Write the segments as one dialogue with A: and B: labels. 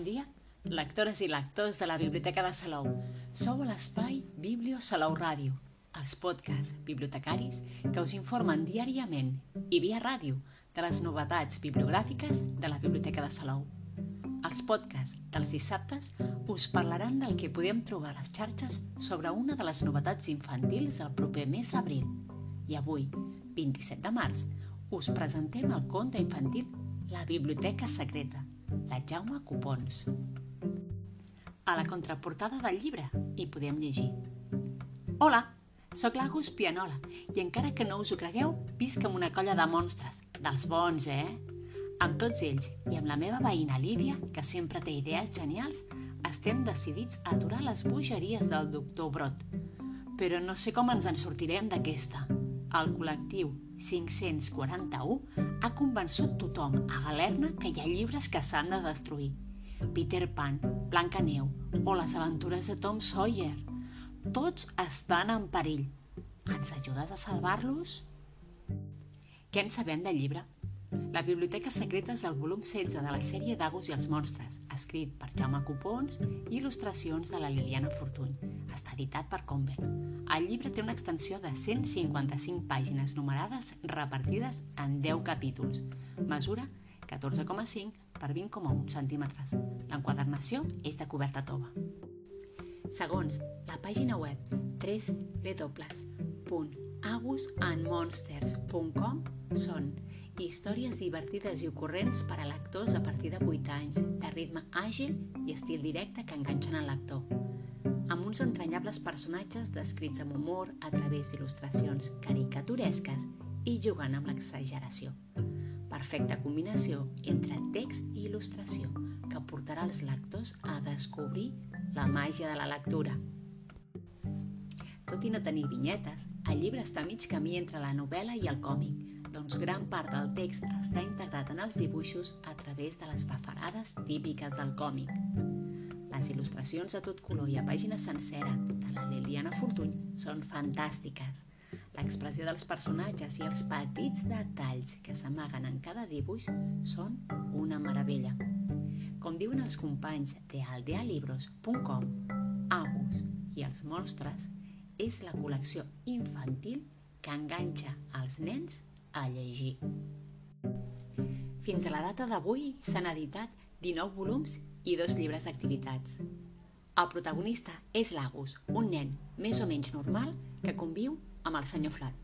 A: Bon dia, lectores i lectors de la Biblioteca de Salou. Sou a l'espai Biblio Salou Ràdio, els podcasts bibliotecaris que us informen diàriament i via ràdio de les novetats bibliogràfiques de la Biblioteca de Salou. Els podcasts dels dissabtes us parlaran del que podem trobar a les xarxes sobre una de les novetats infantils del proper mes d'abril. I avui, 27 de març, us presentem el conte infantil La Biblioteca Secreta, de Jaume Copons. A la contraportada del llibre hi podem llegir Hola, sóc l'Agus Pianola i encara que no us ho cregueu, visc amb una colla de monstres, dels bons, eh? Amb tots ells i amb la meva veïna Lídia, que sempre té idees genials, estem decidits a aturar les bogeries del doctor Brot. Però no sé com ens en sortirem d'aquesta. El col·lectiu 541 ha convençut tothom a Galerna que hi ha llibres que s'han de destruir. Peter Pan, Blancaneu o les aventures de Tom Sawyer. Tots estan en perill. Ens ajudes a salvar-los? Què en sabem del llibre? La Biblioteca Secreta és el volum 16 de la sèrie d'Agos i els monstres, escrit per Jaume Copons i il·lustracions de la Liliana Fortuny. Està editat per Conver. El llibre té una extensió de 155 pàgines numerades repartides en 10 capítols. Mesura 14,5 per 20,1 centímetres. L'enquadernació és de coberta tova. Segons la pàgina web www.agusandmonsters.com són històries divertides i ocorrents per a lectors a partir de 8 anys, de ritme àgil i estil directe que enganxen el lector, amb uns entranyables personatges descrits amb humor a través d'il·lustracions caricaturesques i jugant amb l'exageració. Perfecta combinació entre text i il·lustració que portarà els lectors a descobrir la màgia de la lectura. Tot i no tenir vinyetes, el llibre està mig camí entre la novel·la i el còmic, doncs gran part del text està integrat en els dibuixos a través de les bafarades típiques del còmic. Les il·lustracions a tot color i a pàgina sencera de la Liliana Fortuny són fantàstiques. L'expressió dels personatges i els petits detalls que s'amaguen en cada dibuix són una meravella. Com diuen els companys de aldealibros.com, Agus i els monstres és la col·lecció infantil que enganxa els nens a llegir. Fins a la data d'avui s'han editat 19 volums i dos llibres d'activitats. El protagonista és l'Agus, un nen més o menys normal que conviu amb el senyor Flat,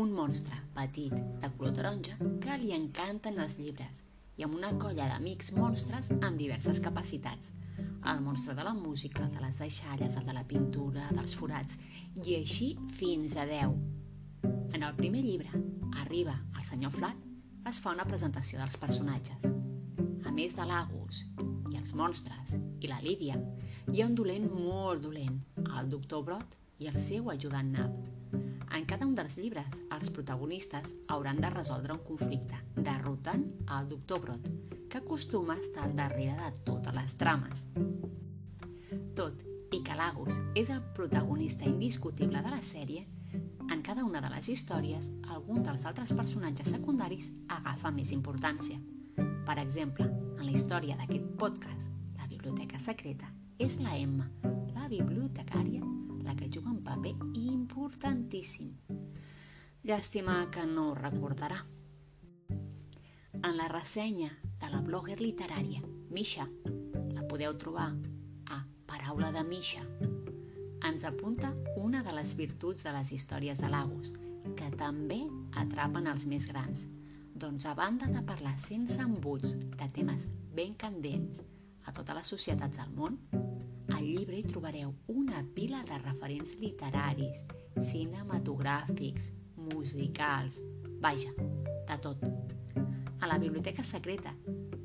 A: un monstre petit de color taronja que li encanten els llibres i amb una colla d'amics monstres amb diverses capacitats. El monstre de la música, de les deixalles, el de la pintura, dels forats, i així fins a 10. En el primer llibre, arriba el senyor Flat, es fa una presentació dels personatges. A més de l'Agus i els monstres i la Lídia, hi ha un dolent molt dolent, el doctor Brot i el seu ajudant Nab. En cada un dels llibres, els protagonistes hauran de resoldre un conflicte, derrotant el doctor Brot, que acostuma a estar al darrere de totes les trames. Tot i que l'Agus és el protagonista indiscutible de la sèrie, cada una de les històries, algun dels altres personatges secundaris agafa més importància. Per exemple, en la història d'aquest podcast, La Biblioteca Secreta, és la Emma, la bibliotecària, la que juga un paper importantíssim. Llàstima que no ho recordarà. En la ressenya de la blogger literària Misha, la podeu trobar a Paraula de Misha, ens apunta una de les virtuts de les històries de Lagos, que també atrapen els més grans. Doncs a banda de parlar sense embuts de temes ben candents a totes les societats del món, al llibre hi trobareu una pila de referents literaris, cinematogràfics, musicals, vaja, de tot. A la Biblioteca Secreta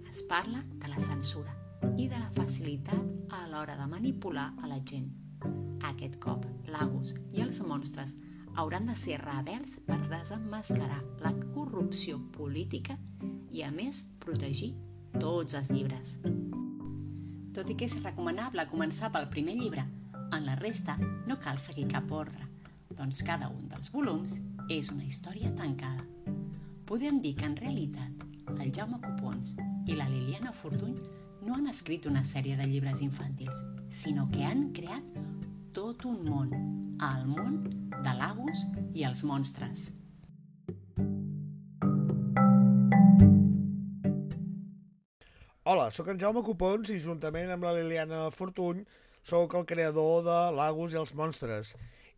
A: es parla de la censura i de la facilitat a l'hora de manipular a la gent aquest cop, Lagos i els monstres hauran de ser rebels per desenmascarar la corrupció política i, a més, protegir tots els llibres. Tot i que és recomanable començar pel primer llibre, en la resta no cal seguir cap ordre, doncs cada un dels volums és una història tancada. Podem dir que en realitat el Jaume Copons i la Liliana Fortuny no han escrit una sèrie de llibres infantils, sinó que han creat tot un món, el món de l'Agus i els monstres.
B: Hola, sóc en Jaume Copons i juntament amb la Liliana Fortuny sóc el creador de l'Agus i els monstres.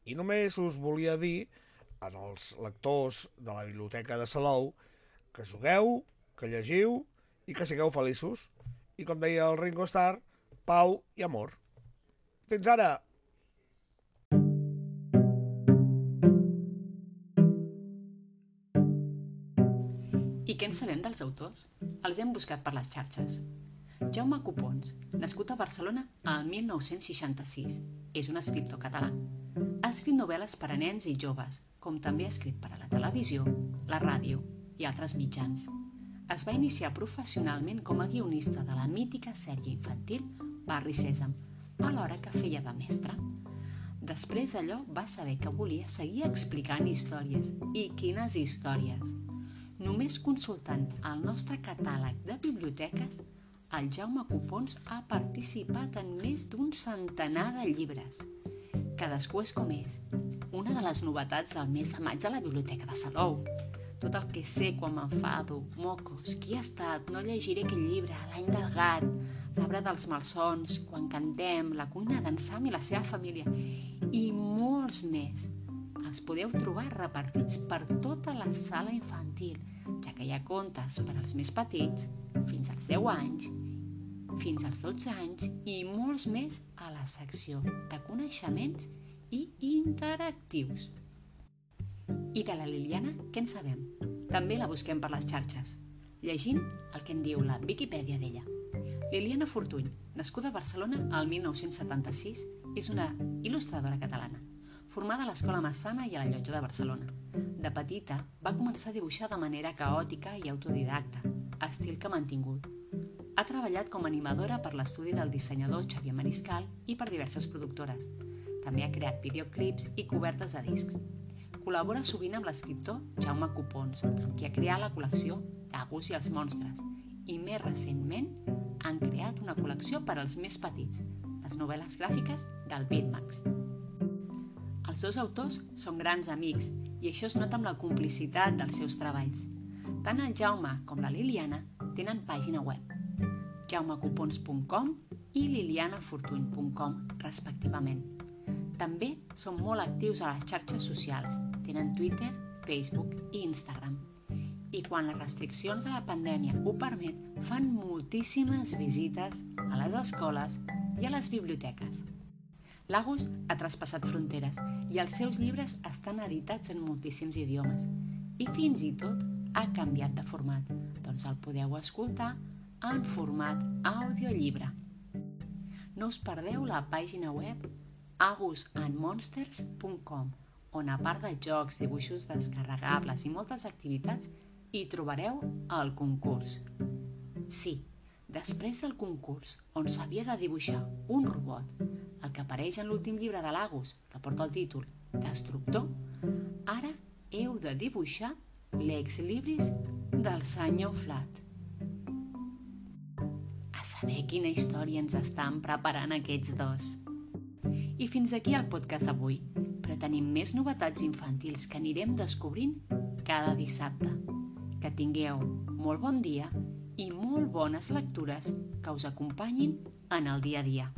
B: I només us volia dir, en els lectors de la Biblioteca de Salou, que jugueu, que llegiu i que sigueu feliços. I com deia el Ringo Starr, pau i amor. Fins ara!
A: Què en sabem dels autors? Els hem buscat per les xarxes. Jaume Copons, nascut a Barcelona al 1966, és un escriptor català. Ha escrit novel·les per a nens i joves, com també ha escrit per a la televisió, la ràdio i altres mitjans. Es va iniciar professionalment com a guionista de la mítica sèrie infantil Barri Sèsam, alhora que feia de mestre. Després d'allò va saber que volia seguir explicant històries. I quines històries! Només consultant el nostre catàleg de biblioteques, el Jaume Copons ha participat en més d'un centenar de llibres. Cadascú és com és. Una de les novetats del mes de maig a la Biblioteca de Salou. Tot el que sé quan m'enfado, mocos, qui ha estat, no llegiré aquell llibre, l'any del gat, l'arbre dels malsons, quan cantem, la cuina d'en Sam i la seva família, i molts més. Els podeu trobar repartits per tota la sala infantil, ja que hi ha contes per als més petits, fins als 10 anys, fins als 12 anys i molts més a la secció de coneixements i interactius. I de la Liliana, què en sabem? També la busquem per les xarxes, llegint el que en diu la Viquipèdia d'ella. Liliana Fortuny, nascuda a Barcelona al 1976, és una il·lustradora catalana, formada a l'Escola Massana i a la Llotja de Barcelona. De petita, va començar a dibuixar de manera caòtica i autodidacta, estil que ha mantingut. Ha treballat com a animadora per l'estudi del dissenyador Xavier Mariscal i per diverses productores. També ha creat videoclips i cobertes de discs. Col·labora sovint amb l'escriptor Jaume Copons, amb qui ha creat la col·lecció Agus i els monstres, i més recentment han creat una col·lecció per als més petits, les novel·les gràfiques del Bitmax. Els dos autors són grans amics i això es nota amb la complicitat dels seus treballs. Tant el Jaume com la Liliana tenen pàgina web, jaumecopons.com i lilianafortuny.com, respectivament. També són molt actius a les xarxes socials, tenen Twitter, Facebook i Instagram. I quan les restriccions de la pandèmia ho permet, fan moltíssimes visites a les escoles i a les biblioteques. Lagos ha traspassat fronteres i els seus llibres estan editats en moltíssims idiomes. I fins i tot ha canviat de format, doncs el podeu escoltar en format audiollibre. No us perdeu la pàgina web agusandmonsters.com on a part de jocs, dibuixos descarregables i moltes activitats hi trobareu el concurs. Sí, després del concurs on s'havia de dibuixar un robot el que apareix en l'últim llibre de Lagos, que porta el títol Destructor, ara heu de dibuixar l'ex libris del senyor Flat. A saber quina història ens estan preparant aquests dos. I fins aquí el podcast d'avui, però tenim més novetats infantils que anirem descobrint cada dissabte. Que tingueu molt bon dia molt bones lectures que us acompanyin en el dia a dia.